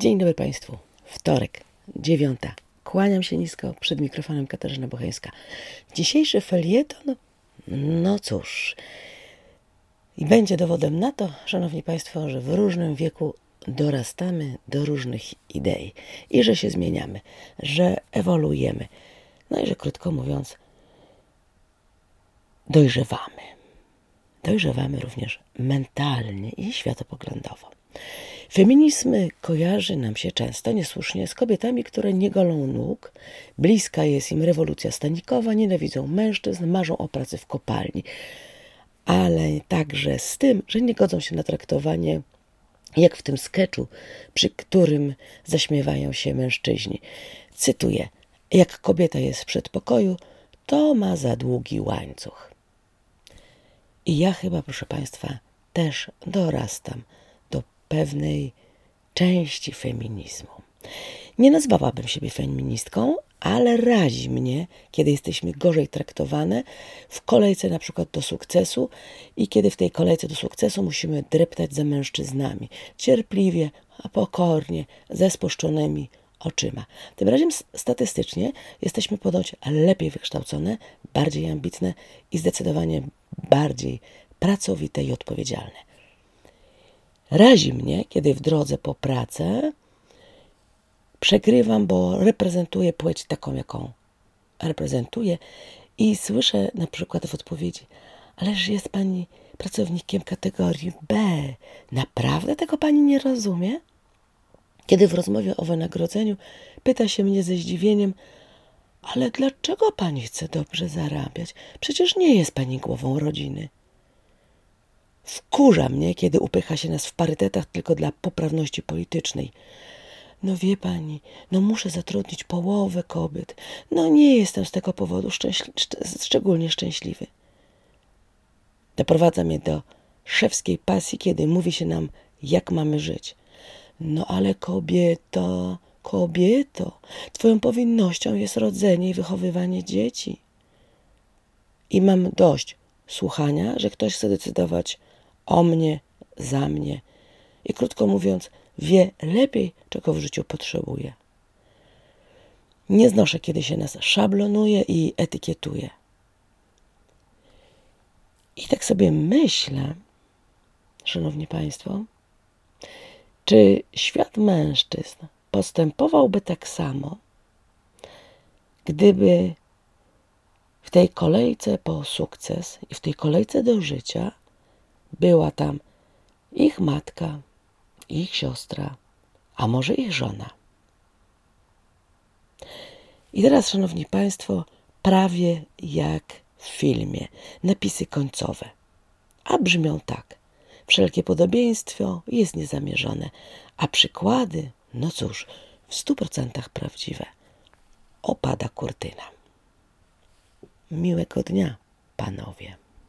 Dzień dobry Państwu. Wtorek, dziewiąta. Kłaniam się nisko przed mikrofonem Katarzyna Bocheńska. Dzisiejszy felieton, no cóż, i będzie dowodem na to, Szanowni Państwo, że w różnym wieku dorastamy do różnych idei i że się zmieniamy, że ewoluujemy. No i że krótko mówiąc, dojrzewamy. Dojrzewamy również mentalnie i światopoglądowo. Feminizm kojarzy nam się często niesłusznie z kobietami, które nie golą nóg, bliska jest im rewolucja stanikowa, nienawidzą mężczyzn, marzą o pracy w kopalni, ale także z tym, że nie godzą się na traktowanie jak w tym sketchu, przy którym zaśmiewają się mężczyźni. Cytuję: Jak kobieta jest w przedpokoju, to ma za długi łańcuch. I ja chyba, proszę Państwa, też dorastam pewnej części feminizmu. Nie nazwałabym siebie feministką, ale razi mnie, kiedy jesteśmy gorzej traktowane w kolejce na przykład do sukcesu i kiedy w tej kolejce do sukcesu musimy dreptać za mężczyznami, cierpliwie, a pokornie, ze spuszczonymi oczyma. Tym razem statystycznie jesteśmy ponoć lepiej wykształcone, bardziej ambitne i zdecydowanie bardziej pracowite i odpowiedzialne. Razi mnie, kiedy w drodze po pracę przegrywam, bo reprezentuję płeć taką, jaką reprezentuję i słyszę na przykład w odpowiedzi, ależ jest pani pracownikiem kategorii B. Naprawdę tego pani nie rozumie? Kiedy w rozmowie o wynagrodzeniu pyta się mnie ze zdziwieniem, ale dlaczego pani chce dobrze zarabiać? Przecież nie jest pani głową rodziny. Wkurza mnie, kiedy upycha się nas w parytetach tylko dla poprawności politycznej. No wie pani, no muszę zatrudnić połowę kobiet. No nie jestem z tego powodu szczęśli- szczególnie szczęśliwy. Doprowadza mnie do szewskiej pasji, kiedy mówi się nam, jak mamy żyć. No ale kobieto, kobieto, twoją powinnością jest rodzenie i wychowywanie dzieci. I mam dość słuchania, że ktoś chce decydować o mnie, za mnie i krótko mówiąc, wie lepiej, czego w życiu potrzebuje. Nie znoszę, kiedy się nas szablonuje i etykietuje. I tak sobie myślę, Szanowni Państwo, czy świat mężczyzn postępowałby tak samo, gdyby w tej kolejce po sukces i w tej kolejce do życia była tam ich matka, ich siostra, a może ich żona. I teraz, Szanowni Państwo, prawie jak w filmie, napisy końcowe. A brzmią tak. Wszelkie podobieństwo jest niezamierzone, a przykłady, no cóż, w stu procentach prawdziwe. Opada kurtyna. Miłego dnia, panowie.